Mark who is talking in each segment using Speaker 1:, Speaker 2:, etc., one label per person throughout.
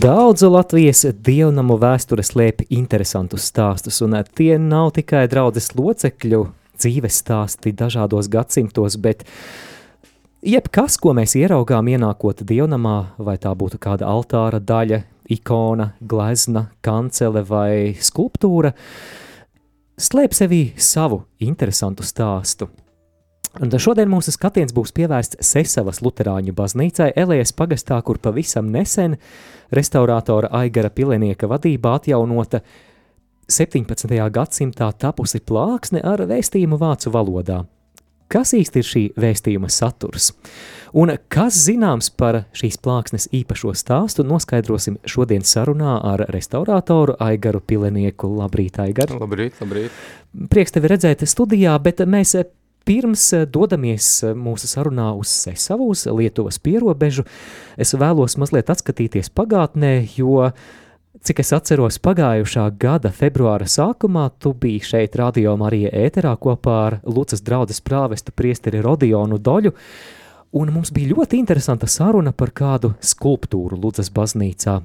Speaker 1: Daudzu Latvijas dievnamu vēsture slēpj interesantus stāstus, un tie nav tikai draudzes locekļu dzīves stāsti dažādos gadsimtos, bet jebkas, ko mēs ieraugām ienākot dievnamā, vai tā būtu kāda altāra daļa, ikona, glezna, kancele vai skulptūra, slēp sevī savu interesantu stāstu. Un šodien mūsu skatiens būs pievērsts Sesavas Luterāņu baznīcai Elējas pagastā, kur pavisam nesen restaurātora Aigara Pilenieka vadībā atjaunota 17. gadsimtā tapusi plāksne ar vēstījumu vācu valodā. Kas īsti ir šī vēstījuma saturs? Un kas zināms par šīs plāksnes īpašo stāstu, noskaidrosim šodien sarunā ar restaurātoru Aigaru Pilenieku. Labrīt, Aigar!
Speaker 2: Labrīt, labrīt!
Speaker 1: Prieks tevi redzēt studijā, bet mēs Pirms dodamies mūsu sarunā uz Sesavu, uz Lietuvas pierobežu, es vēlos mazliet atskatīties pagātnē, jo, cik es atceros, pagājušā gada februāra sākumā tu biji šeit Radio Marija ēterā kopā ar Lucas draudzes prāvestu priesteri Rodionu Doļu, un mums bija ļoti interesanta saruna par kādu skulptūru Lucas baznīcā.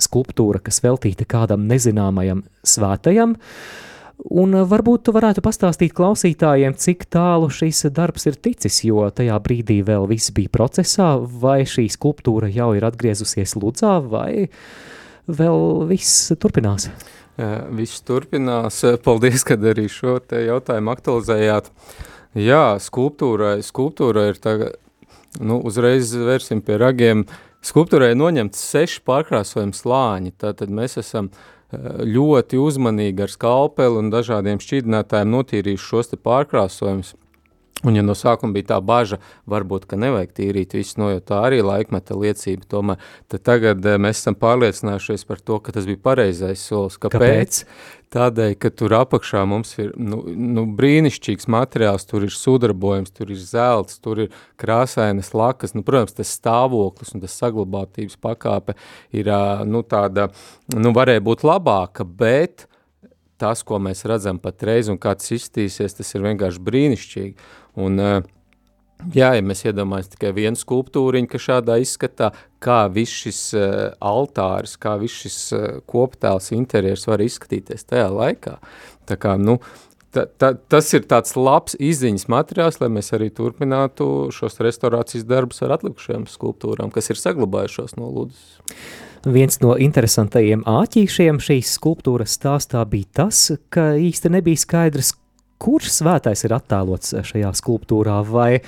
Speaker 1: Skulptūra, kas veltīta kādam nezināmajam svētajam, uh, Un eh, varbūt tu varētu pastāstīt klausītājiem, cik tālu šis darbs ir ticis, jo tajā brīdī vēl viss bija procesā, vai šī skulptūra jau ir atgriezusies Ludzā, vai vēl viss turpinās?
Speaker 2: Viss turpinās. Paldies, ka arī šo jautājumu aktualizējāt. Jā, skulptūrai, skulptūra ir tagad, nu, uzreiz vērsim pie ragiem. Skulptūrai noņemts seši pārkrāsojumi slāņi, tātad mēs esam uh, ļoti uzmanīgi ar skalpeli un dažādiem šķīdinātājiem notīrījuši šos pārkrāsojumus. Un ja no sākuma bija tā baža, varbūt, ka nevajag tīrīt visu no, jo tā arī laikmeta liecība tomēr, tagad eh, mēs esam pārliecinājušies par to, ka tas bija pareizais solis. Kāpēc? Kāpēc? Tādēļ, ka tur apakšā mums ir nu, nu, brīnišķīgs materiāls, tur ir sudrabojums, tur ir zelts, tur ir krāsainas lakas, nu, protams, tas stāvoklis un tas saglabātības pakāpe ir, nu, tāda, nu, varēja būt labāka, bet tas, ko mēs redzam patreiz un kā tas izstīsies, tas ir vienkārši brīnišķīgi. Un, eh, jā, ja mēs iedomājamies tikai vienu skulptūriņu, ka šādā izskatā, kā viss šis uh, altāris, kā viss šis uh, koptēls interjers var izskatīties tajā laikā. Tā kā, nu, ta, ta, tas ir tāds labs izziņas materiāls, lai mēs arī turpinātu šos restaurācijas darbus ar atlikušajām skulptūrām, kas ir saglabājušos no Ludas.
Speaker 1: Viens no interesantajiem āķīšiem šīs skulptūras stāstā bija tas, ka īsti nebija skaidrs, kurš svētais ir attēlots šajā skulptūrā, vai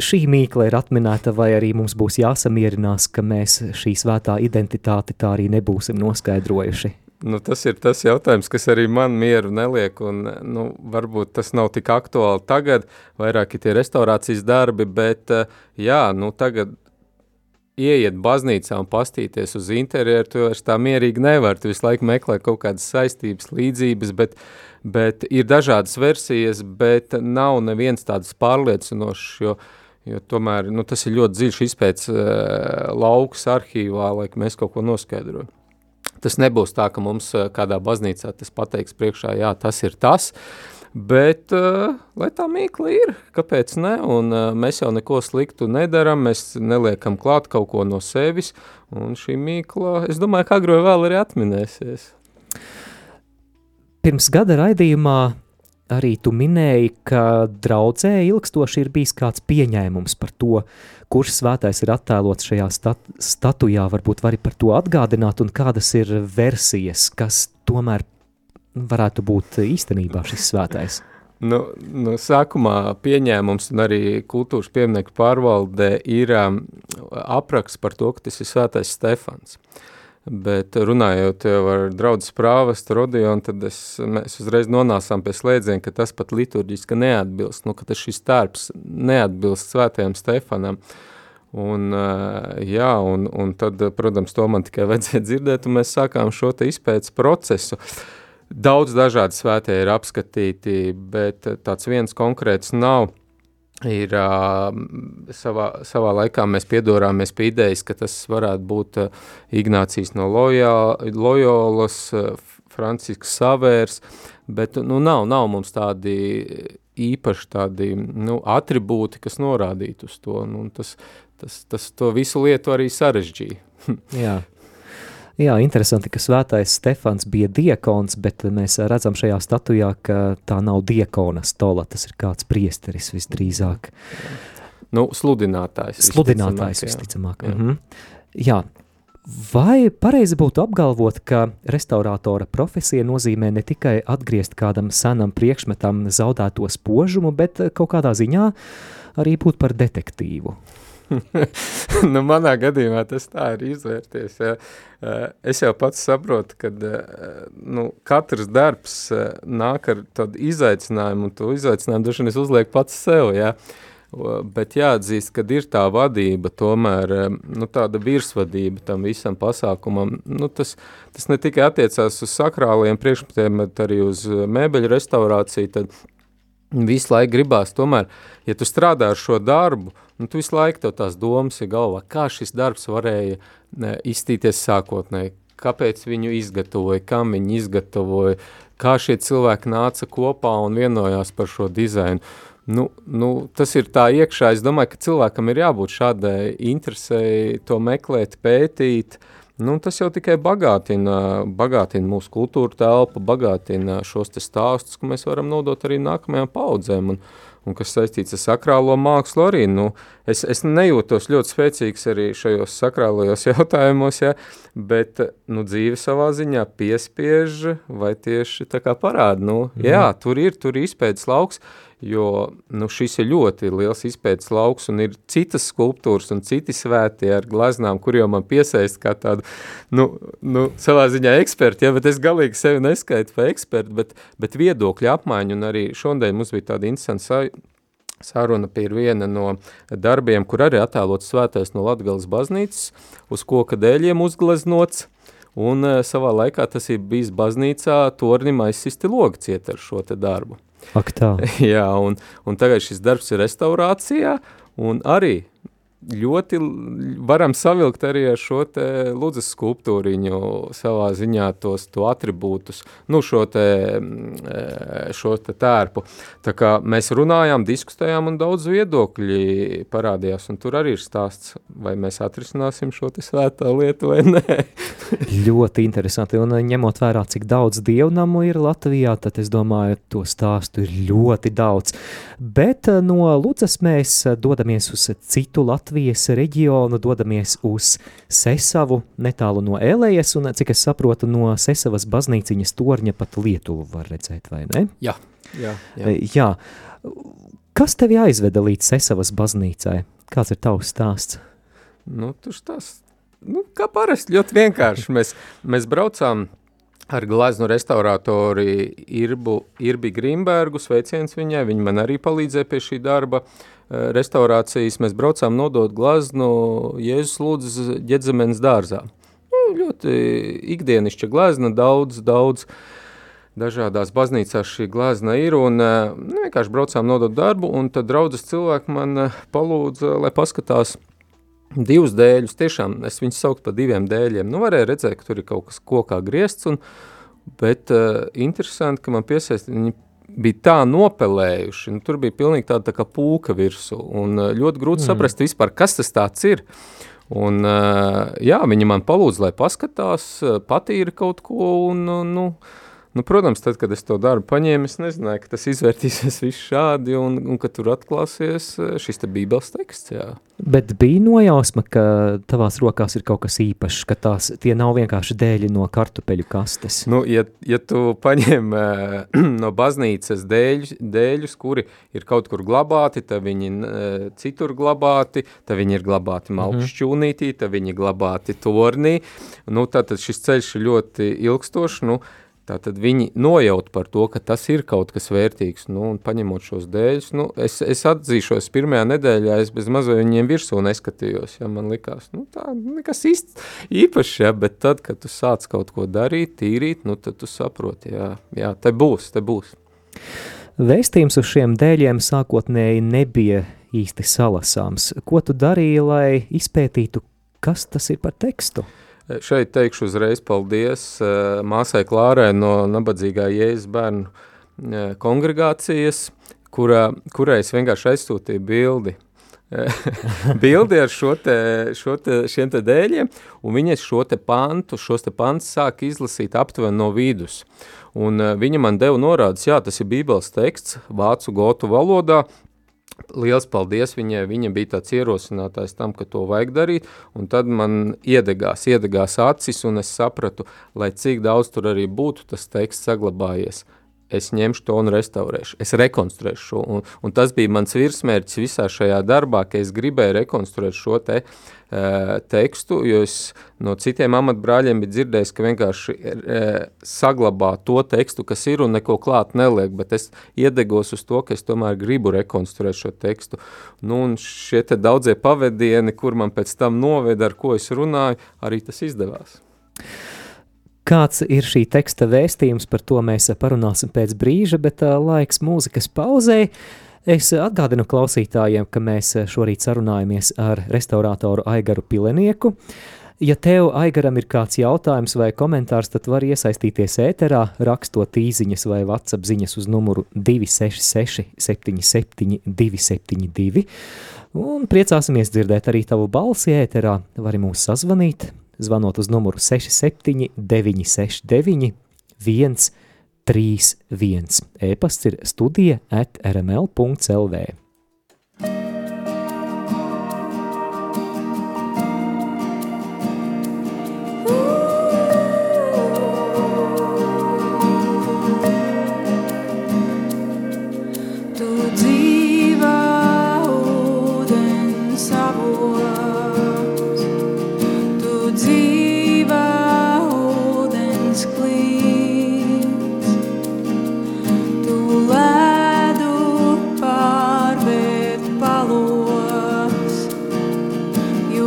Speaker 1: šī mīkla ir atminēta, vai arī mums būs jāsamierinās, ka mēs šī svētā identitāti tā arī nebūsim noskaidrojuši?
Speaker 2: Nu, tas ir tas jautājums, kas arī man mieru neliek, un nu, varbūt tas nav tik aktuāli tagad, vairāk ir tie restaurācijas darbi, bet jā, nu tagad ieiet baznīcā un pastīties uz interjeru, tu vairs tā mierīgi nevar, tu visu laiku meklē kaut kādas saistības, līdzības, bet bet ir dažādas versijas, bet nav neviens tāds pārliecinošs, jo, jo tomēr nu, tas ir ļoti dziļš izpēc uh, lauks arhīvā, lai mēs kaut ko noskaidrojam. Tas nebūs tā, ka mums uh, kādā baznīcā tas pateiks priekšā, jā, tas ir tas, bet uh, lai tā mīkla ir, kāpēc ne, un uh, mēs jau neko sliktu nedaram, mēs neliekam klāt kaut ko no sevis, un šī mīkla, es domāju, ka agro vēl arī atminēsies.
Speaker 1: Pirms gada raidījumā arī tu minēji, ka draudzē ilgstoši ir bijis kāds pieņēmums par to, kurš svētais ir attēlots šajā stat statujā, varbūt vari par to atgādināt, un kādas ir versijas, kas tomēr varētu būt īstenībā šis svētais?
Speaker 2: Nu, nu, sākumā pieņēmums un arī kultūras pieminiektu pārvalde ir um, apraksts par to, ka tas ir svētais Stefans. Bet runājot ar draugu prāvestu Rodionu, tad es, mēs uzreiz nonācām pie slēdziena, ka tas pat liturģiski neatbilst, nu, ka šis tērps neatbilst svētajam Stefanam. Un, jā, un, un tad, protams, to man tikai vajadzēja dzirdēt, un mēs sākām šo te izpētes procesu. Daudz dažādi svētie ir apskatīti, bet tāds viens konkrēts nav ir uh, savā, savā laikā mēs piedorāmies pie idejas, ka tas varētu būt uh, Ignācijas no Lojā, Lojolas, uh, Francisks Savērs, bet nu, nav, nav mums tādi īpaši tādi nu, atribūti, kas norādītu uz to. Nu, tas, tas, tas to visu lietu arī sarežģīja.
Speaker 1: Jā. Jā, interesanti, ka svētais Stefans bija diekons, bet mēs redzam šajā statujā, ka tā nav diekona stola, tas ir kāds priesteris visdrīzāk.
Speaker 2: Nu, sludinātājs.
Speaker 1: Sludinātājs visticamāk. Jā. Mhm. jā. Vai pareizi būtu apgalvot, ka restaurātora profesija nozīmē ne tikai atgriezt kādam senam priekšmetam zaudēto spožumu, bet kaut kādā ziņā arī būt par detektīvu?
Speaker 2: nu, manā gadījumā tas tā ir izvērties. Ja. Eh, es jau pats saprotu, ka eh, nu, katrs darbs eh, nāk ar tādu izaicinājumu, un to izaicinājumu dažreiz es uzlieku pats sev. Ja. Bet jāatzīst, ka ir tā vadība, tomēr nu, tāda virsvadība tam visam pasākumam. Nu, tas, tas ne tikai attiecās uz sakrāliem priekšmetiem, bet arī uz mēbeļu restaurāciju. Tad visu laiku gribās tomēr, ja tu strādā ar šo darbu, nu, tu visu laiku tev tās domas ir galvā, kā šis darbs varēja ne, iztīties sākotnēji, kāpēc viņu izgatavoja, kam viņi izgatavoja, kā šie cilvēki nāca kopā un vienojās par šo dizainu. Nu, nu, tas ir tā iekšā, es domāju, ka cilvēkam ir jābūt šādai interesei to meklēt, pētīt, uh, Nu, tas jau tikai bagātina, bagātina mūsu kultūra telpu, bagātina šos stāstus, ko mēs varam nodot arī nākamajām paudzēm. Un, un kas saistīts ar sakrālo mākslu arī. Nu, es, es nejūtos ļoti spēcīgs arī šajos sakrālajos jautājumos, ja, bet nu, dzīve savā ziņā piespiež vai tieši tā kā parāda. Nu, mm. Jā, tur ir, tur ir izpētes lauks, jo nu, šis ir ļoti liels izpētes lauks un ir citas skulptūras un citi svētie ar glaznām, kur jau man piesaist kā tādu, nu, nu savā ziņā eksperti, ja, bet es galīgi sevi neskaitu par ekspertu, bet, bet viedokļu apmaiņu un arī šodien mums bija tāda interesanta Sāruna pie viena no darbiem, kur arī attēlots svētais no Latgales baznīcas, uz koka dēļiem uzgleznots, un eh, savā laikā tas ir bijis baznīcā tornim aizsisti logi ciet ar šo te darbu.
Speaker 1: Ak tā.
Speaker 2: Jā, un, un tagad šis darbs ir restaurācijā, un arī ļoti varam savilkt arī ar šo te ludzes skulptūriņu savā ziņā tos to atribūtus, nu šo te, mm, šo te tērpu. Tā kā mēs runājām, diskutējām un daudz viedokļi parādījās, un tur arī ir stāsts, vai mēs atrisināsim šo te svētā lietu vai nē.
Speaker 1: ļoti interesanti, un ņemot vērā, cik daudz dievnamu ir Latvijā, tad es domāju, to stāstu ir ļoti daudz. Bet eh, no Ludzas mēs dodamies uz citu Latviju Latvijas reģionu, dodamies uz Sesavu, netālu no Elejas, un, cik es saprotu, no Sesavas baznīciņas torņa pat Lietuvu var redzēt, vai ne?
Speaker 2: Jā, jā. Jā.
Speaker 1: E, jā. Kas tevi aizveda līdz Sesavas baznīcai? Kāds ir tavs stāsts?
Speaker 2: Nu, tur stāsts, nu, kā parasti, ļoti vienkārši. Mēs, mēs braucām ar glaznu restaurātori Irbu, Irbi Grimbergu, sveiciens viņai, viņa man arī palīdzēja pie šī darba. Uh, Eh, restaurācijas mēs braucām nodot glaznu Jēzus lūdzes ģedzemenes dārzā. Nu, ļoti ikdienišķa glazna, daudz, daudz dažādās baznīcās šī glazna ir, un eh, nu, vienkārši braucām nodot darbu, un tad draudzes cilvēki man eh, palūdza, lai paskatās divus dēļus, tiešām es viņus sauktu par diviem dēļiem. Nu, varēja redzēt, ka tur ir kaut kas kokā griezts, un, bet uh, interesanti, ka man piesaist, viņi bija tā nopelējuši, nu, tur bija pilnīgi tāda tā kā pūka virsū, un uh, ļoti grūti mm. saprast vispār, kas tas tāds ir. Un, uh, jā, viņi man palūdza, lai paskatās, uh, patīra kaut ko, un, nu, Nu, protams, tad, kad es to darbu paņēmu, es nezināju, ka tas izvērtīsies viss šādi un, un ka tur atklāsies eh, šis te bībeles teksts, jā.
Speaker 1: Bet bija nojausma, ka tavās rokās ir kaut kas īpašs, ka tās, tie nav vienkārši dēļi no kartupeļu kastes.
Speaker 2: Nu, ja, ja tu paņem uh, no baznīcas dēļus, dēļus, kuri ir kaut kur glabāti, tad viņi uh, citur glabāti, tad viņi ir glabāti
Speaker 1: Mhm.
Speaker 2: malkšķūnītī, tad viņi glabāti tornī, nu, tātad šis ceļš ir ļoti ilgstošs, nu, Tātad viņi nojaut par to, ka tas ir kaut kas vērtīgs, nu, un paņemot šos dēļus, nu, es, es atzīšos, pirmajā nedēļā es bez mazai viņiem virsū neskatījos, ja man likās, nu, tā, nekas īsts īpašs, ja, bet tad, kad tu sāc kaut ko darīt, tīrīt, nu, tad tu saproti, jā, jā, te būs, te būs.
Speaker 1: Vēstījums uz šiem dēļiem sākotnēji nebija īsti salasāms. Ko tu darīji, lai izpētītu, kas tas ir par tekstu?
Speaker 2: Šeit teikšu uzreiz paldies uh, māsai Klārai no nabadzīgā Jēzus bērnu uh, kongregācijas, kurā, kurai es vienkārši aizsūtīju bildi. bildi ar šo te, šo te, šiem te dēļiem, un viņas šo te pantu, šos te pantus sāk izlasīt aptuveni no vidus. Un viņa man deva norādes, jā, tas ir bībeles teksts, vācu gotu valodā, Liels paldies viņai, viņa bija tāds ierosinātājs tam, ka to vajag darīt, un tad man iedegās, iedegās acis, un es sapratu, lai cik daudz tur arī būtu tas teksts saglabājies, es ņemšu to un restaurēšu, es rekonstruēšu šo, un, un tas bija mans virsmērķis visā šajā darbā, ka es gribēju rekonstruēt šo te uh, tekstu, jo es no citiem amatbrāļiem biju dzirdējis, ka vienkārši uh, saglabā to tekstu, kas ir un neko klāt neliek, bet es iedegos uz to, ka es tomēr gribu rekonstruēt šo tekstu. Nu, un šie te daudzie pavadieni, kur man pēc tam noveda, ar ko es runāju, arī tas izdevās.
Speaker 1: Kāds ir šī teksta vēstījums, par to mēs parunāsim pēc brīža, bet uh, laiks mūzikas pauzei. Es atgādinu klausītājiem, ka mēs šorīt sarunājamies ar restaurātoru Aigaru Pilenieku. Ja tev, Aigaram, ir kāds jautājums vai komentārs, tad var iesaistīties ēterā, rakstot īsiņas vai WhatsApp ziņas uz numuru 266 77 272. Un priecāsimies dzirdēt arī tavu balsi ēterā. Vari mūs sazvanīt, zvanot uz numuru 67 969 131. E-pasts ir studija at rml.lv.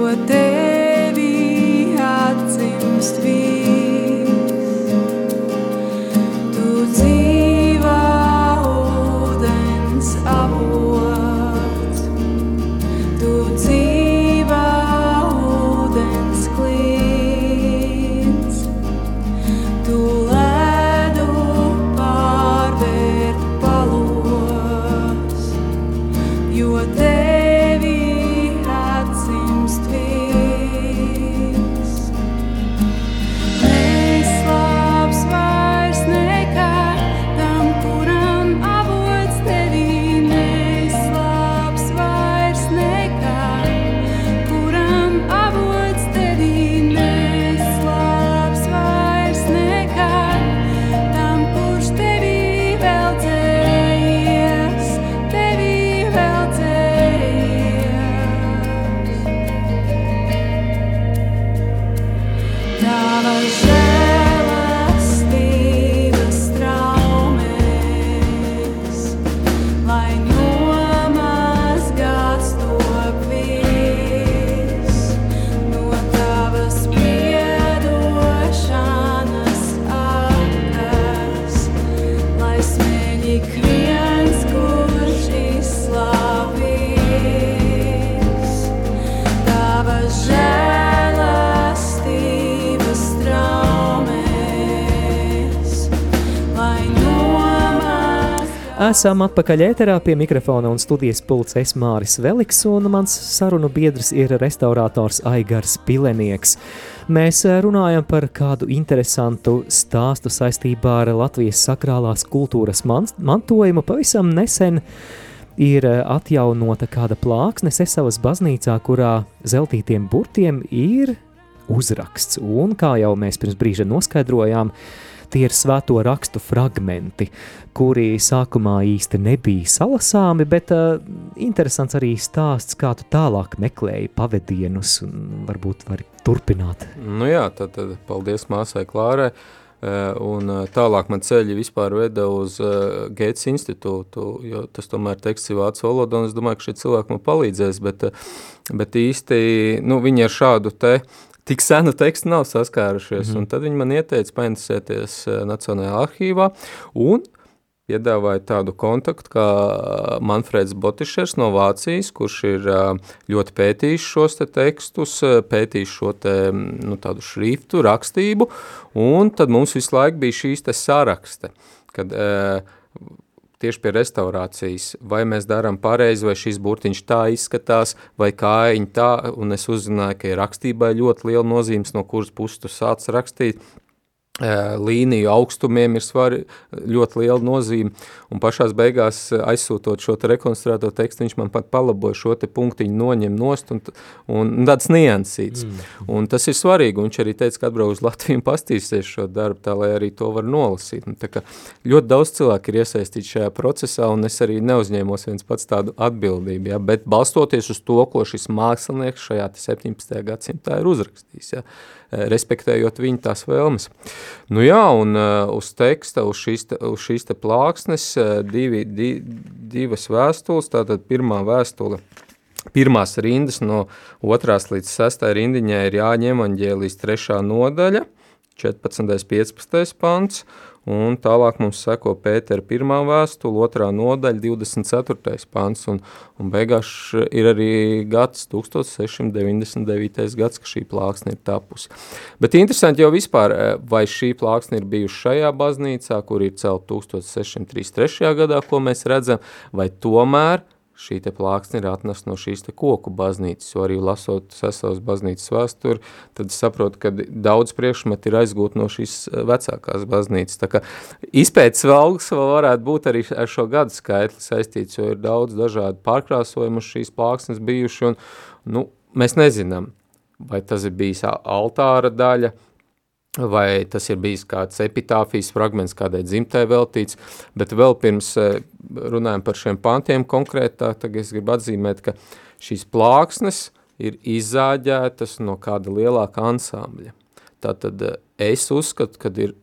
Speaker 3: jo tevi
Speaker 1: Esam atpakaļ ēterā pie mikrofona un studijas pults es Māris Veliks, un mans sarunu biedrs ir restaurators Aigars Pilenieks. Mēs eh, runājam par kādu interesantu stāstu saistībā ar Latvijas sakrālās kultūras man mantojumu. Pavisam nesen ir eh, atjaunota kāda plāksne Sesavas baznīcā, kurā zeltītiem burtiem ir uzraksts, un kā jau mēs pirms brīža noskaidrojām, tie ir svēto rakstu fragmenti, kuri sākumā īsti nebija salasāmi, bet uh, interesants arī stāsts, kā tu tālāk meklēji pavadienus un varbūt vari turpināt.
Speaker 2: Nu jā, tad, tad paldies māsai Klārai. Uh, un uh, tālāk man ceļi vispār veda uz uh, Gates institūtu, jo tas tomēr teksts ir vācu valoda, un es domāju, ka šie cilvēki man palīdzēs, bet, uh, bet īsti, nu, viņi ar šādu te tik senu tekstu nav saskārušies, mm -hmm. un tad viņi man ieteica painteresēties uh, Nacionālajā arhīvā, un piedāvāja tādu kontaktu kā Manfreds Botišers no Vācijas, kurš ir ļoti pētījis šos te tekstus, pētījis šo te, nu, tādu šriftu, rakstību, un tad mums visu laiku bija šīs te sarakste, kad tieši pie restaurācijas, vai mēs darām pareizi, vai šis burtiņš tā izskatās, vai kājiņ tā, un es uzzināju, ka ir rakstībai ļoti liela nozīmes, no kuras puses tu sāc rakstīt, līniju augstumiem ir svari, ļoti liela nozīme, un pašās beigās aizsūtot šo te rekonstruēto tekstu, viņš man pat palaboja šo te punktiņu noņem nost, un, un tāds niansīts. Mm. Un tas ir svarīgi, un viņš arī teica, ka atbrauc uz Latviju un pastīsies šo darbu, tā lai arī to var nolasīt. Un tā kā ļoti daudz cilvēku ir iesaistīti šajā procesā, un es arī neuzņēmos viens pats tādu atbildību, ja, bet balstoties uz to, ko šis mākslinieks šajā 17. gadsimtā ir uzrakstījis, ja, respektējot viņu tās vēlmes. Nu jā, un uh, uz teksta, uz šīs, te, uz šīs te plāksnes uh, divi, di, divas vēstules, tātad pirmā vēstule, pirmās rindas no otrās līdz sestai rindiņai ir jāņem aņģēlīs trešā nodaļa, 14. 15. pants, un tālāk mums seko Pētera pirmā vēstule, otrā nodaļa, 24. pants, un, un beigās ir arī gads 1699. gads, ka šī plāksne ir tapusi. Bet interesanti jau vispār, vai šī plāksne ir bijusi šajā baznīcā, kur ir celt 1633. gadā, ko mēs redzam, vai tomēr šī te plāksne ir atnesta no šīs te koku baznīcas, jo arī lasot sesavas baznīcas vēsturi, tad saprotu, ka daudz priekšmeti ir aizgūt no šīs eh, vecākās baznīcas. Tā kā izpētes valgs vēl varētu būt arī ar šo gadu skaitli saistīts, jo ir daudz dažādu pārkrāsojumu šīs plāksnes bijuši, un nu, mēs nezinām, vai tas ir bijis altāra daļa, vai tas ir bijis kāds epitāfijas fragments kādai dzimtai veltīts, bet vēl pirms eh, runājam par šiem pantiem konkrētā, tagad es gribu atzīmēt, ka šīs plāksnes ir izzāģētas no kāda lielāka ansambļa. Tātad eh, es uzskatu, kad ir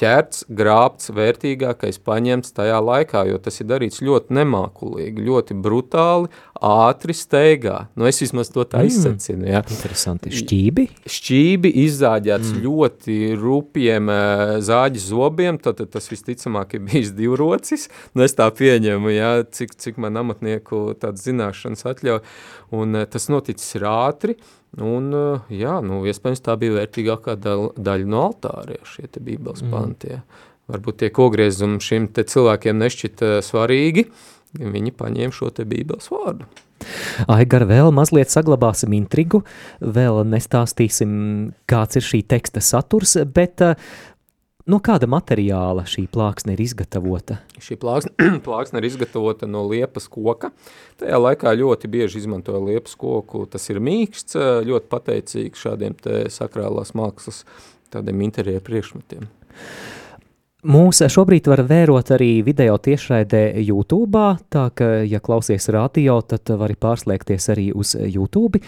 Speaker 2: ķerts, grābts, vērtīgākais paņemts tajā laikā, jo tas ir darīts ļoti nemākulīgi, ļoti brutāli, ātri steigā. Nu, es vismaz to tā mm. izsacinu, jā.
Speaker 1: Interesanti. Šķībi?
Speaker 2: Šķībi izzāģēts mm. ļoti rupiem zāģi zobiem, tad, tas visticamāk ir bijis divrocis. Nu, es tā pieņemu, jā, cik, cik man amatnieku tādas zināšanas atļauj. Un tas noticis ir ātri, Un, jā, nu, iespējams, tā bija vērtīgākā daļa no altāra, šie bībeles mm. panti. Ja. Varbūt tie kogriezumi šim cilvēkiem nešķita svarīgi, viņi paņēma šo te bībeles vārdu.
Speaker 1: Aigar, vēl mazliet saglabāsim intrigu, vēl nestāstīsim, kāds ir šī teksta saturs, bet No kāda materiāla šī plāksne ir izgatavota?
Speaker 2: Šī plāksne, plāksne ir izgatavota no liepas koka. Tajā laikā ļoti bieži izmantoja liepas koku. Tas ir mīksts, ļoti pateicīgs šādiem sakrālās mākslas tādiem interjeru priekšmetiem.
Speaker 1: Mūs šobrīd var vērot arī video tiešraidē YouTube, tā ka, ja klausies radio, tad vari pārslēgties arī uz YouTube,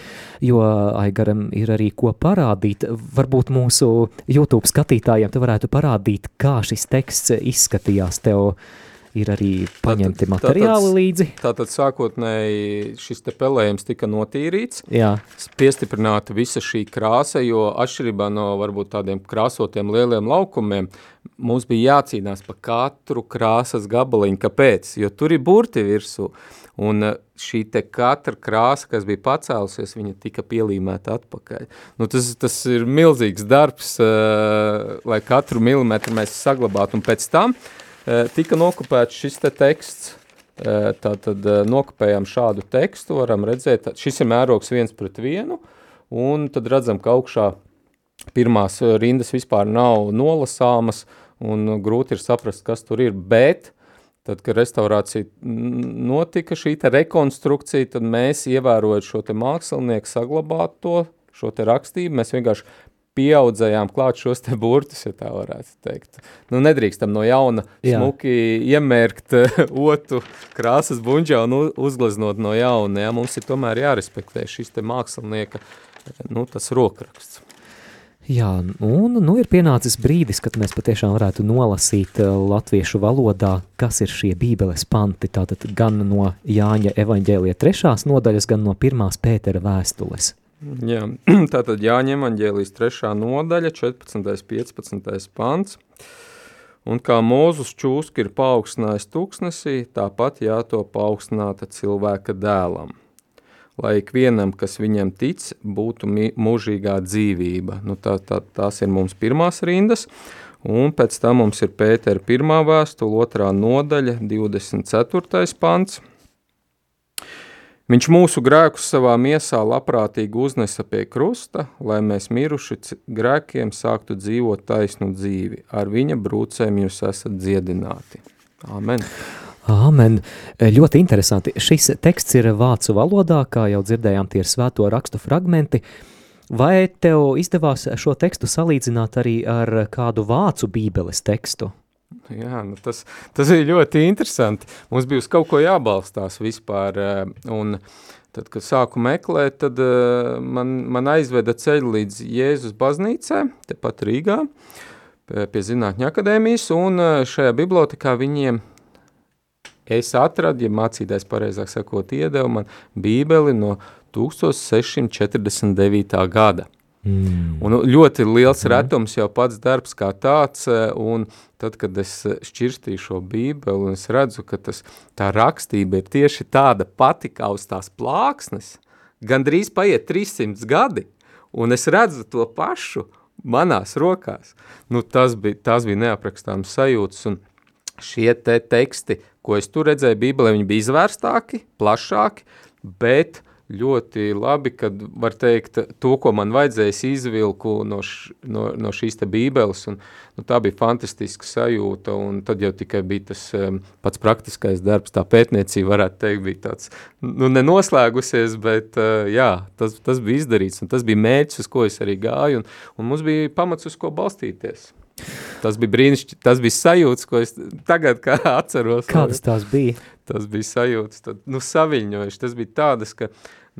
Speaker 1: jo Aigaram ir arī ko parādīt. Varbūt mūsu YouTube skatītājiem te varētu parādīt, kā šis teksts izskatījās tev ir arī paņemti tātad, materiāli tātad, līdzi.
Speaker 2: Tātad sākotnēji šis te pelējums tika notīrīts,
Speaker 1: Jā.
Speaker 2: piestiprināta visa šī krāsa, jo atšķirībā no varbūt tādiem krāsotiem lieliem laukumiem, mums bija jācīnās pa katru krāsas gabaliņu. Kāpēc? Jo tur ir burti virsū. Un eh, šī te katra krāsa, kas bija pacēlusies, viņa tika pielīmēta atpakaļ. Nu, tas, tas ir milzīgs darbs, uh, lai katru milimetru mēs saglabātu. Un pēc tam uh, tika nokopēts šis te teksts, eh, tātad eh, nokopējām šādu tekstu, varam redzēt, šis ir mērogs viens pret vienu, un tad redzam, ka augšā pirmās eh, rindas vispār nav nolasāmas, un grūti ir saprast, kas tur ir, bet tad, kad restaurācija notika, šī rekonstrukcija, tad mēs ievērojot šo mākslinieku saglabāt to, šo rakstību, mēs vienkārši pieaudzējām klāt šos te burtus, ja tā varētu teikt. Nu, nedrīkstam no jauna
Speaker 1: Jā.
Speaker 2: smuki iemērkt otu krāsas buņģā un uzgleznot no jauna, ja? mums ir tomēr jārespektē šis te mākslinieka, nu, tas rokraksts.
Speaker 1: Jā, un nu ir pienācis brīdis, kad mēs patiešām varētu nolasīt eh, latviešu valodā, kas ir šie bībeles panti, tātad gan no Jāņa evaņģēlija trešās nodaļas, gan no pirmās Pētera vēstules.
Speaker 2: Jā, tātad jāņem evaņģēlijas trešā nodaļa, 14. 15. pants. Un kā Mūzus čūska ir paaugstinājis tūkstnesī, tāpat jāto paaugstināta cilvēka dēlam. Lai ikvienam, kas viņam tic, būtu mūžīgā dzīvība. Nu, tā, tā, tās ir mums pirmās rindas, un pēc tam mums ir Pētera pirmā vēstule, otrā nodaļa, 24. pants. Viņš mūsu grēkus savā miesā labprātīgi uznesa pie krusta, lai mēs miruši grēkiem sāktu dzīvot taisnu dzīvi. Ar viņa brūcēm jūs esat dziedināti. Amen.
Speaker 1: Āmen. Ļoti interesanti. Šis teksts ir vācu valodā, kā jau dzirdējām, tie ir svēto rakstu fragmenti. Vai tev izdevās šo tekstu salīdzināt arī ar kādu vācu bībeles tekstu?
Speaker 2: Jā, nu tas, tas ir ļoti interesanti. Mums bija uz kaut ko jābalstās vispār. eh, Un tad, kad sāku meklēt, tad eh, man, man aizveda ceļu līdz Jēzus baznīcai, tepat Rīgā, pie Zinātņu akadēmijas, un eh, šajā bibliotekā viņiem es atradu, ja mācītājs pareizāk sakot, iedeva man bībeli no 1649. gada.
Speaker 1: Mm.
Speaker 2: Un ļoti liels retums jau pats darbs kā tāds, eh, un tad, kad es eh, šķirstīju šo bībeli, un es redzu, ka tas, tā rakstība ir tieši tāda pati kā uz tās plāksnes, gandrīz paiet 300 gadi, un es redzu to pašu manās rokās. Nu, tas bija, tas bija neaprakstāms sajūtas, un šie te teksti, ko es tur redzēju bībelē, viņi bija izvērstāki, plašāki, bet ļoti labi, kad var teikt to, ko man vajadzēja, izvilku no, š, no, no šīs bībeles, un nu, tā bija fantastiska sajūta, un tad jau tikai bija tas um, pats praktiskais darbs, tā pētniecība varētu teikt, bija tāds, nu, nenoslēgusies, bet uh, jā, tas, tas bija izdarīts, un tas bija mērķis, uz ko es arī gāju, un, un mums bija pamats, uz ko balstīties. Tas bija brīnišķīgi, tas bija sajūts, ko es tagad kā atceros.
Speaker 1: Kādas tās bija?
Speaker 2: Tas bija sajūts, tad, nu, saviņojuši. Tas bija tādas, ka,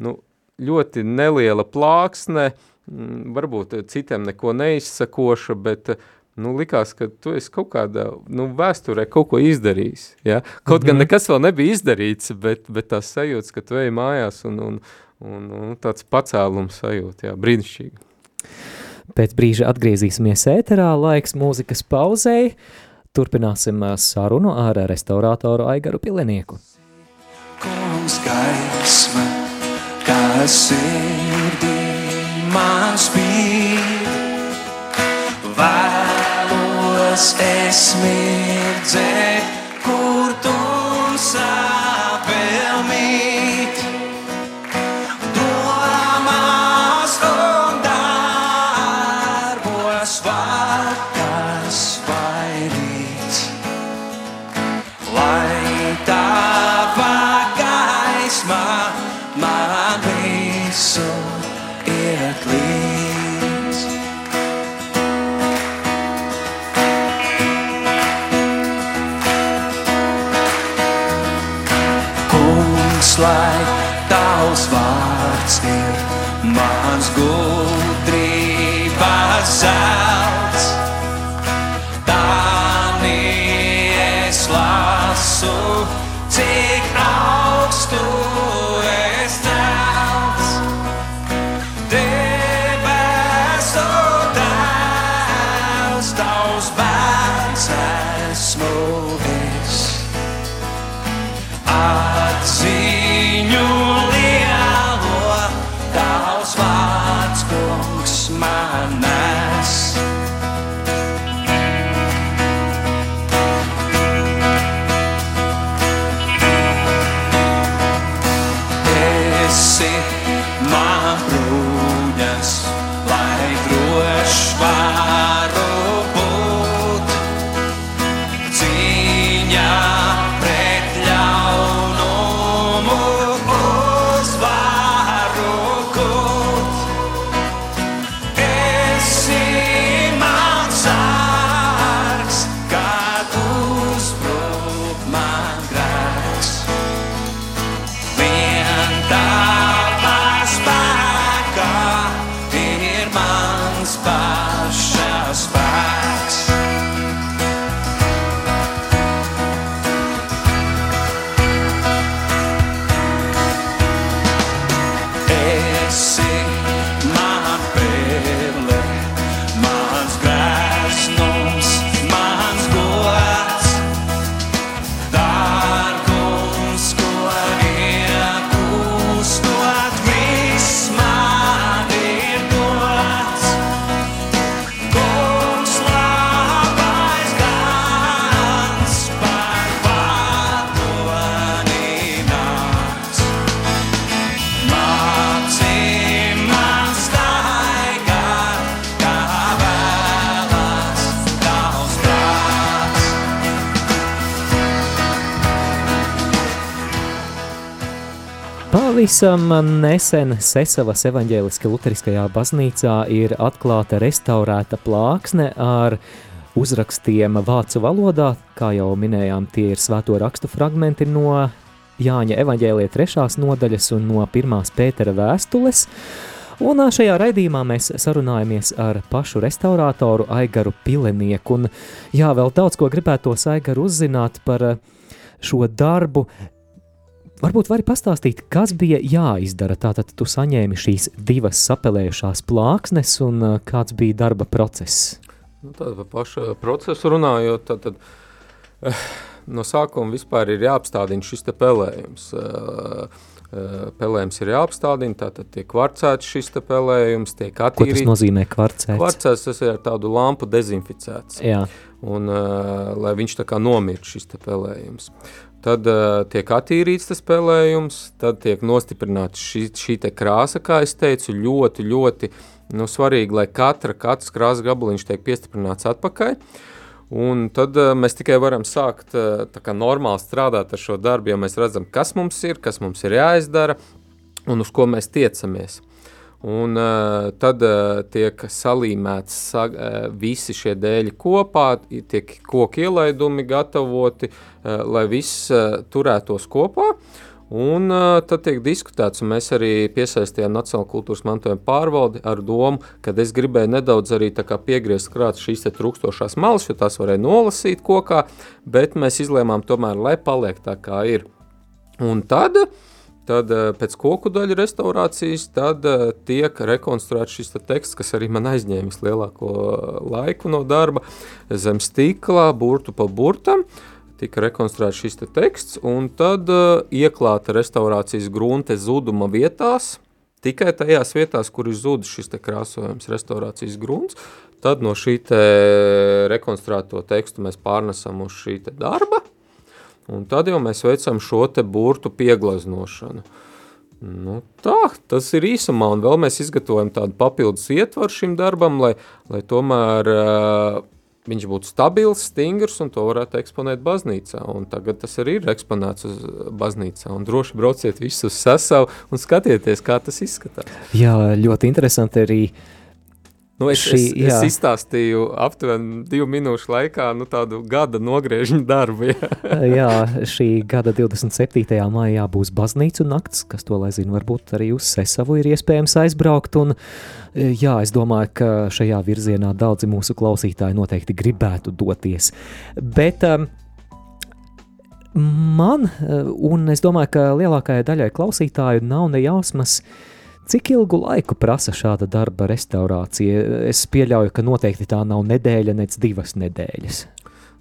Speaker 2: nu, ļoti neliela plāksne, mm, varbūt citiem neko neizsakoša, bet, nu, likās, ka tu esi kaut kādā, nu, vēsturē kaut ko izdarījis, ja? Kaut mm -hmm. gan nekas vēl nebija izdarīts, bet, bet tās sajūtas, ka tu ej mājās un, un, un, un tāds pacēlums sajūta, jā, brīnišķīgi.
Speaker 1: Pēc brīža atgriezīsimies ēterā, laiks mūzikas pauzei. Turpināsim ā, sarunu ar restaurātoru Aigaru Pilenieku.
Speaker 4: kungs gaisma, kā sirdī man spīd. Vēlos es mirdzēt, glass.
Speaker 1: Pavisam nesen Sesavas evaņģēliskajā luteriskajā baznīcā ir atklāta restaurēta plāksne ar uzrakstiem vācu valodā. Kā jau minējām, tie ir svēto rakstu fragmenti no Jāņa evaņģēlija trešās nodaļas un no pirmās Pētera vēstules. Un šajā raidījumā mēs sarunājamies ar pašu restaurātoru Aigaru Pilenieku. Un jā, vēl daudz ko gribētos Aigaru uzzināt par šo darbu. Varbūt vari pastāstīt, kas bija jāizdara. Tātad tu saņēmi šīs divas sapelējušās plāksnes un ā, kāds bija darba process.
Speaker 2: Nu, tad par pašu procesu runājot, tad, tad eh, no sākuma vispār ir jāapstādina šis te pelējums. Eh, eh, Pelējums ir jāapstādina, tātad tiek kvarcēts šis te pelējums, tiek
Speaker 1: Ko tas
Speaker 2: attīrīts.
Speaker 1: nozīmē kvarcēts?
Speaker 2: Kvarcēts tas ir ar tādu lampu dezinficēts.
Speaker 1: Jā,
Speaker 2: un uh, lai viņš tā kā nomirst šis pelējums. Tad uh, tiek attīrīts tas pelējums, tad tiek nostiprināta šī, šī krāsa, kā es teicu, ļoti, ļoti nu, svarīgi, lai katra, katrs krāsas gabaliņš tiek piestiprināts atpakaļ. Un tad uh, mēs tikai varam sākt uh, kā normāli strādāt ar šo darbu, ja mēs redzam, kas mums ir, kas mums ir jāizdara un uz ko mēs tiecamies. Un uh, tad uh, tiek salīmēts sa, uh, visi šie dēļi kopā, tiek koku ielaidumi gatavoti, uh, lai viss uh, turētos kopā. Un uh, tad tiek diskutēts, un mēs arī piesaistījām Nacionālo kultūras mantojuma pārvaldi ar domu, ka es gribēju nedaudz arī piegriezt krāt šīs trūkstošās malas, jo tās varēja nolasīt kokā, bet mēs izlēmām tomēr, lai paliek tā kā ir. Un tad, tad eh, pēc koku daļu restaurācijas, tad eh, tiek rekonstruēts šis te teksts, kas arī man aizņēmis lielāko laiku no darba, zem stikla, burtu pa burtam. Tika rekonstruēts šis te teksts, un tad ieklāta restaurācijas grunte zuduma vietās, tikai tajās vietās, kur ir zudis šis te krāsojums, restaurācijas grunts. Tad no šī te rekonstruēto tekstu mēs pārnesam uz šī te darba, Un tad jau mēs veicam šo te burtu pieglaznošanu. Nu, tā, tas ir īsumā, un vēl mēs izgatavojam tādu papildus ietvaru šim darbam, lai, lai tomēr uh, viņš būtu stabils, stingrs un to varētu eksponēt baznīcā. Un tagad tas arī ir eksponēts uz baznīcā. Un droši brauciet visus uz sasavu un skatieties, kā tas izskatās.
Speaker 1: jā ļoti interesanti arī.
Speaker 2: Nu, es,
Speaker 1: Šī,
Speaker 2: es, es
Speaker 1: jā.
Speaker 2: izstāstīju aptuveni divu minūšu laikā nu, tādu gada nogriežņu darbu. Jā.
Speaker 1: Jā, šī gada 27. maijā būs baznīcu nakts, kas to lai zina, varbūt arī uz Sesavu ir iespējams aizbraukt. Un, jā, es domāju, ka šajā virzienā daudzi mūsu klausītāji noteikti gribētu doties. Bet um, man, uh, un es domāju, ka lielākajai daļai klausītāju nav ne jausmas, Cik ilgu laiku prasa šāda darba restaurācija? Es pieļauju, ka noteikti tā nav nedēļa, nec divas nedēļas.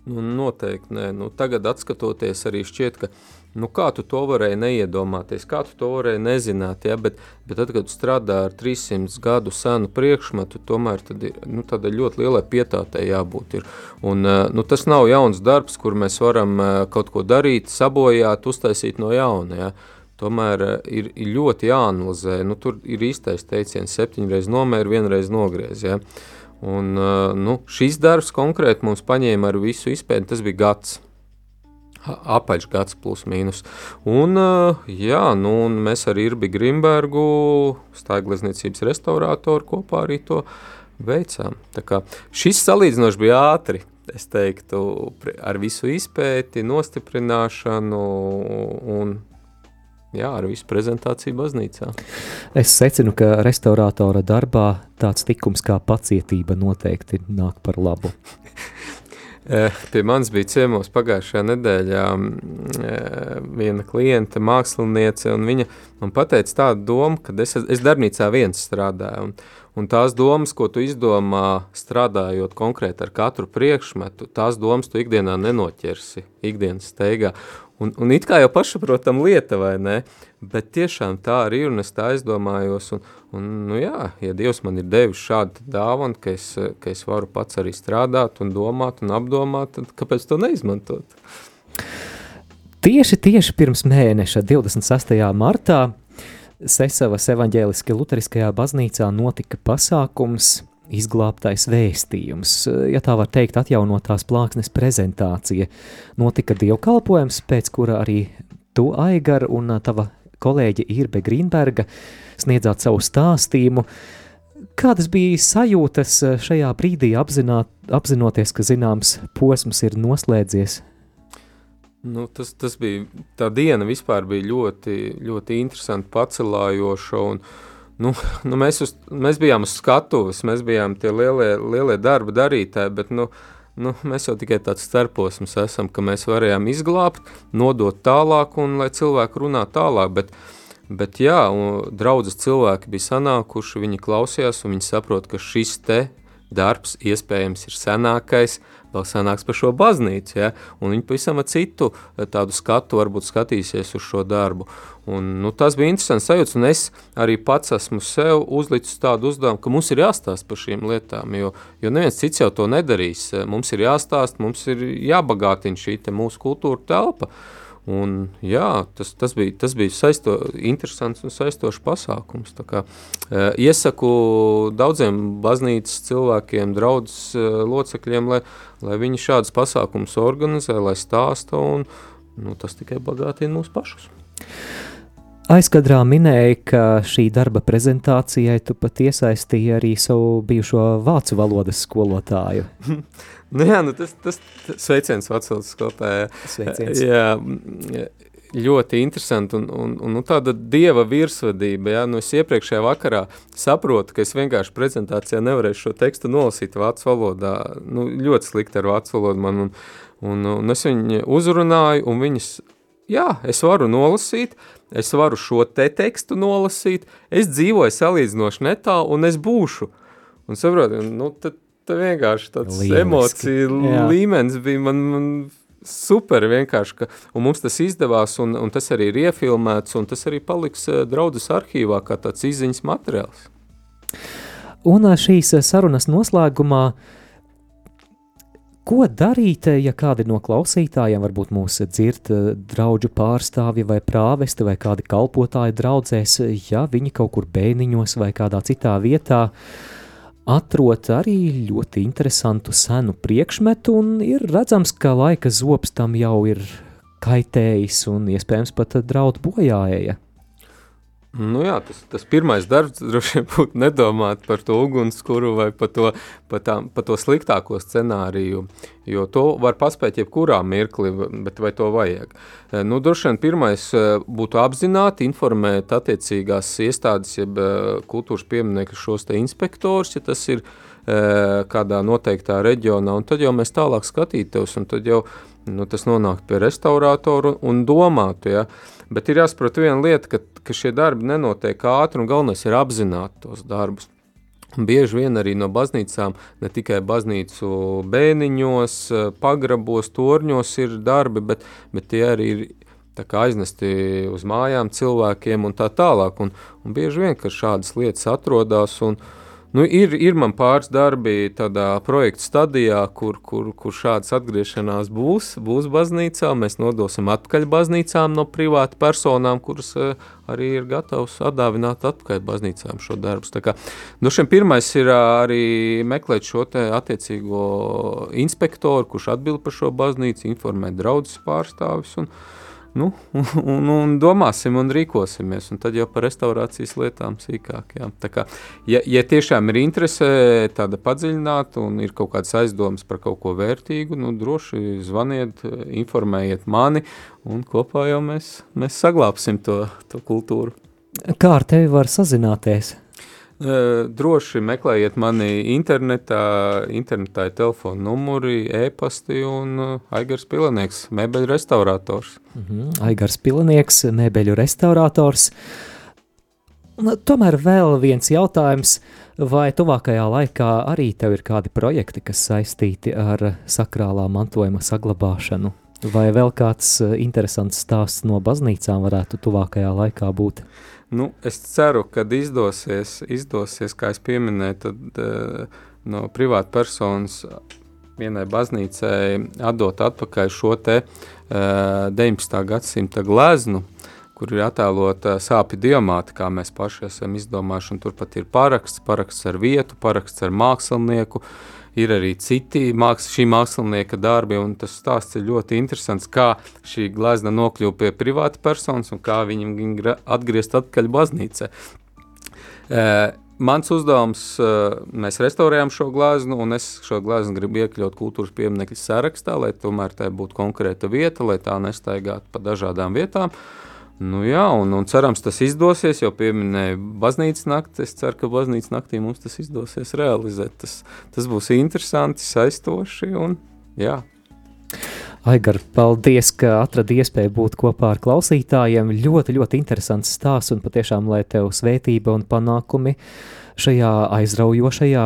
Speaker 2: Nu, noteikti nē. Nu, tagad, skatoties, arī šķiet, ka nu, kā tu to varēji neiedomāties, kā tu to varēji nezināt. Ja? Bet, bet tad, kad strādā ar 300 gadu senu priekšmetu, tomēr ir nu, tāda ļoti liela pietātei jābūt. Ir. Un, eh, nu, tas nav jauns darbs, kur mēs varam eh, kaut ko darīt, sabojāt, uztaisīt no jauna. Ja? Tomēr eh, ir, ir ļoti jāanalizē. Nu, tur ir īstais teiciens, septiņreiz nomēr, vienreiz nogriez. Ja? Un, uh, nu, šis darbs konkrēti mums paņēma ar visu izpēti, tas bija gads. Apaļš gads, plus mīnus. Un, uh, jā, nu, un mēs ar Irbi Grimbergu, stāglezniecības restaurātoru, kopā arī to veicām. Šis salīdzinoši bija ātri, es teiktu, ar visu izpēti, nostiprināšanu un jā, ar visu prezentāciju baznīcā.
Speaker 1: Es secinu, ka restaurātora darbā tāds tikums kā pacietība noteikti nāk par labu.
Speaker 2: Eh, Pie manis bija ciemos pagājušajā nedēļā mm, eh, viena kliente, māksliniece, un viņa man pateica tādu domu, ka es, es darbnīcā viens strādāju, un, un tās domas, ko tu izdomā strādājot konkrēti ar katru priekšmetu, tās domas tu ikdienā nenoķersi, ikdienas steigā. Un, un it kā jau pašaprotam lieta, vai ne? Bet tiešām tā arī ir, un es tā aizdomājos, un, un nu jā, ja Dievs man ir devis šādu dāvanu, ka es, ka es varu pats arī strādāt un domāt un apdomāt, tad kāpēc to neizmantot?
Speaker 1: Tieši, tieši pirms mēneša, 26. martā, Sesavas evaņģēliskajā luteriskajā baznīcā notika pasākums Izglābtais vēstījums, ja tā var teikt, atjaunotās plāksnes prezentācija. Notika dievkalpojums, pēc kura arī tu, Aigar, un tava kolēģe Irbe Grīnberga, sniedzāt savu stāstījumu. Kādas bija sajūtas šajā brīdī apzināt, apzinoties, ka zināms posms ir noslēdzies?
Speaker 2: Nu, tas, tas bija, tā diena vispār bija ļoti, ļoti interesanti, pacelājoša, un nu, nu mēs, uz, mēs bijām uz skatuves, mēs bijām tie lielie, lielie darba darītāji, bet nu, nu, mēs jau tikai tāds starposms esam, ka mēs varējām izglābt, nodot tālāk un lai cilvēki runā tālāk, bet, bet jā, draudzes cilvēki bija sanākuši, viņi klausījās un viņi saprot, ka šis te darbs iespējams ir senākais, vēl sanāks par šo baznīcu, ja? un viņi pavisam citu eh, tādu skatu varbūt skatīsies uz šo darbu. Un, nu, tas bija interesants sajūts, un es arī pats esmu sev uzlicis tādu uzdevumu, ka mums ir jāstāst par šīm lietām, jo, jo neviens cits jau to nedarīs. Mums ir jāstāst, mums ir jābagātina šī mūsu kultūra telpa. Un, jā, tas, tas bija, tas bija saisto, interesants un saistošs pasākums. Kā, e, iesaku daudziem baznīcas cilvēkiem, draudzes e, locekļiem, lai, lai viņi šādus pasākumus organizē, lai stāsta, un nu, tas tikai bagātina mūs pašus.
Speaker 1: Aizkadrā minēja, ka šī darba prezentācijai tu pat iesaistīji arī savu bijušo vācu valodas skolotāju.
Speaker 2: Nu jā, nu tas, tas, tas sveiciens Vācijas skolotāja.
Speaker 1: Sveiciens.
Speaker 2: Jā, ļoti interesanti un, un, un nu, tāda dieva virsvadība. Ja? Nu, es iepriekšējā vakarā saprotu, ka es vienkārši prezentācijā nevarēšu šo tekstu nolasīt vācu valodā. Nu, ļoti slikti ar vācu valodu man. Un, un, un es viņu uzrunāju un viņas, jā, es varu nolasīt, es varu šo te tekstu nolasīt, es dzīvoju salīdzinoši netālu un es būšu. Un saprotu, nu, tad tā vienkārši tāds Lieliski. emociju Jā. līmenis bija man, man super vienkārši, ka, un mums tas izdevās, un, un tas arī ir iefilmēts, un tas arī paliks eh, draudzes arhīvā kā tāds izziņas materiāls.
Speaker 1: Un eh, šīs eh, sarunas noslēgumā, ko darīt, ja kādi no klausītājiem varbūt mūs dzird draudžu pārstāvji vai prāvesti vai kādi kalpotāji draudzēs, ja viņi kaut kur bēniņos vai kādā citā vietā atrod arī ļoti interesantu senu priekšmetu, un ir redzams, ka laika zops tam jau ir kaitējis un iespējams pat draud bojājēja.
Speaker 2: Nu jā, tas, tas pirmais darbs droši vien būtu nedomāt par to ugunskura vai par to, par, tā, par to sliktāko scenāriju, jo to var paspēt jebkurā mirkli, bet vai to vajag. E, nu, droši vien pirmais e, būtu apzināti informēt attiecīgās iestādes, jeb e, kultūras pieminekļu šos te inspektors, ja tas ir kādā noteiktā reģionā, un tad jau mēs tālāk skatītos, un tad jau nu, tas nonāk pie restaurātoru un domātu, ja, Bet ir jāsaprot viena lieta, ka, ka šie darbi nenotiek ātri un galvenais ir apzināt tos darbus. Un bieži vien arī no baznīcām, ne tikai baznīcu bēniņos, pagrabos, torņos ir darbi, bet, bet tie arī ir aiznesti uz mājām cilvēkiem un tā tālāk. Un, un bieži vien, ka šādas lietas atrodas un, uh, Nu, ir, ir man pāris darbi tādā projekta stadijā, kur, kur, kur šādas atgriešanās būs, būs baznīcā. Mēs nodosim atpakaļ baznīcām no privāta personām, kuras uh, arī ir gatavs atdāvināt atpakaļ baznīcām šo darbu. Tā kā, nu šiem pirmais ir uh, arī meklēt šo te attiecīgo inspektoru, kurš atbild par šo baznīcu, informēt draudzes pārstāvis un, uh, nu, un, un domāsim un rīkosimies, un tad jau par restaurācijas lietām sīkāk. Jā. Tā kā, ja, ja tiešām ir interese tāda padziļināta un ir kaut kāds aizdoms par kaut ko vērtīgu, nu droši zvaniet, informējiet mani, un kopā jau mēs, mēs saglābsim to, to kultūru.
Speaker 1: Kā ar tevi var sazināties?
Speaker 2: Droši meklējiet mani internetā, internetā ir telefona numuri, e-pasti un Aigars Pilanieks, mēbeļu restaurators.
Speaker 1: Mm -hmm. Aigars Pilanieks, mēbeļu restaurators. Tomēr vēl viens jautājums, vai tuvākajā laikā arī tev ir kādi projekti, kas saistīti ar sakrālā mantojuma saglabāšanu? Vai vēl kāds interesants stāsts no baznīcām varētu tuvākajā laikā būt? Uh,
Speaker 2: Nu, es ceru, ka izdosies, izdosies, kā es pieminēju, tad uh, no privāta personas vienai baznīcai atdot atpakaļ šo te uh, 19. gadsimta gleznu, kur ir attēlota sāpju diamāta, kā mēs paši esam izdomājuši, turpat ir paraksts, paraksts ar vietu, paraksts ar mākslinieku, ir arī citi māks, šī mākslinieka darbi, un tas stāsts ir ļoti interesants, kā šī glezna nokļuva pie privāta personas un kā viņam gra- atgriezt atpakaļ baznīcā. Uh, Mans uzdevums, uh, mēs restaurējam šo gleznu, un es šo gleznu gribu iekļaut kultūras pieminiektu sarakstā, lai tomēr tai būtu konkrēta vieta, lai tā nestaigātu pa dažādām vietām. Nu, jā, un, un cerams, tas izdosies. Jau pieminēju baznīcas nakti. Es ceru, ka baznīcas naktī mums tas izdosies realizēt. Tas, tas būs interesanti, saistoši. Un, jā.
Speaker 1: Aigar, paldies, ka atradi iespēju būt kopā ar klausītājiem. Ļoti, ļoti interesants stāsts un patiešām, lai tev svētība un panākumi šajā aizraujošajā,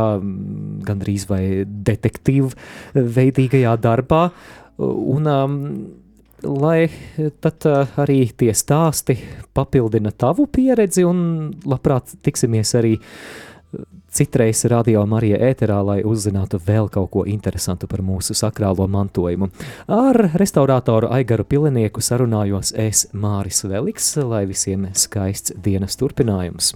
Speaker 1: gandrīz vai detektīvu veidīgajā darbā. Un, um, lai tad uh, arī tie stāsti papildina tavu pieredzi un labprāt tiksimies arī citreiz radio Marija ēterā, lai uzzinātu vēl kaut ko interesantu par mūsu sakrālo mantojumu. Ar restaurātoru Aigaru Pilenieku sarunājos es Māris Veliks, lai visiem skaists dienas turpinājums.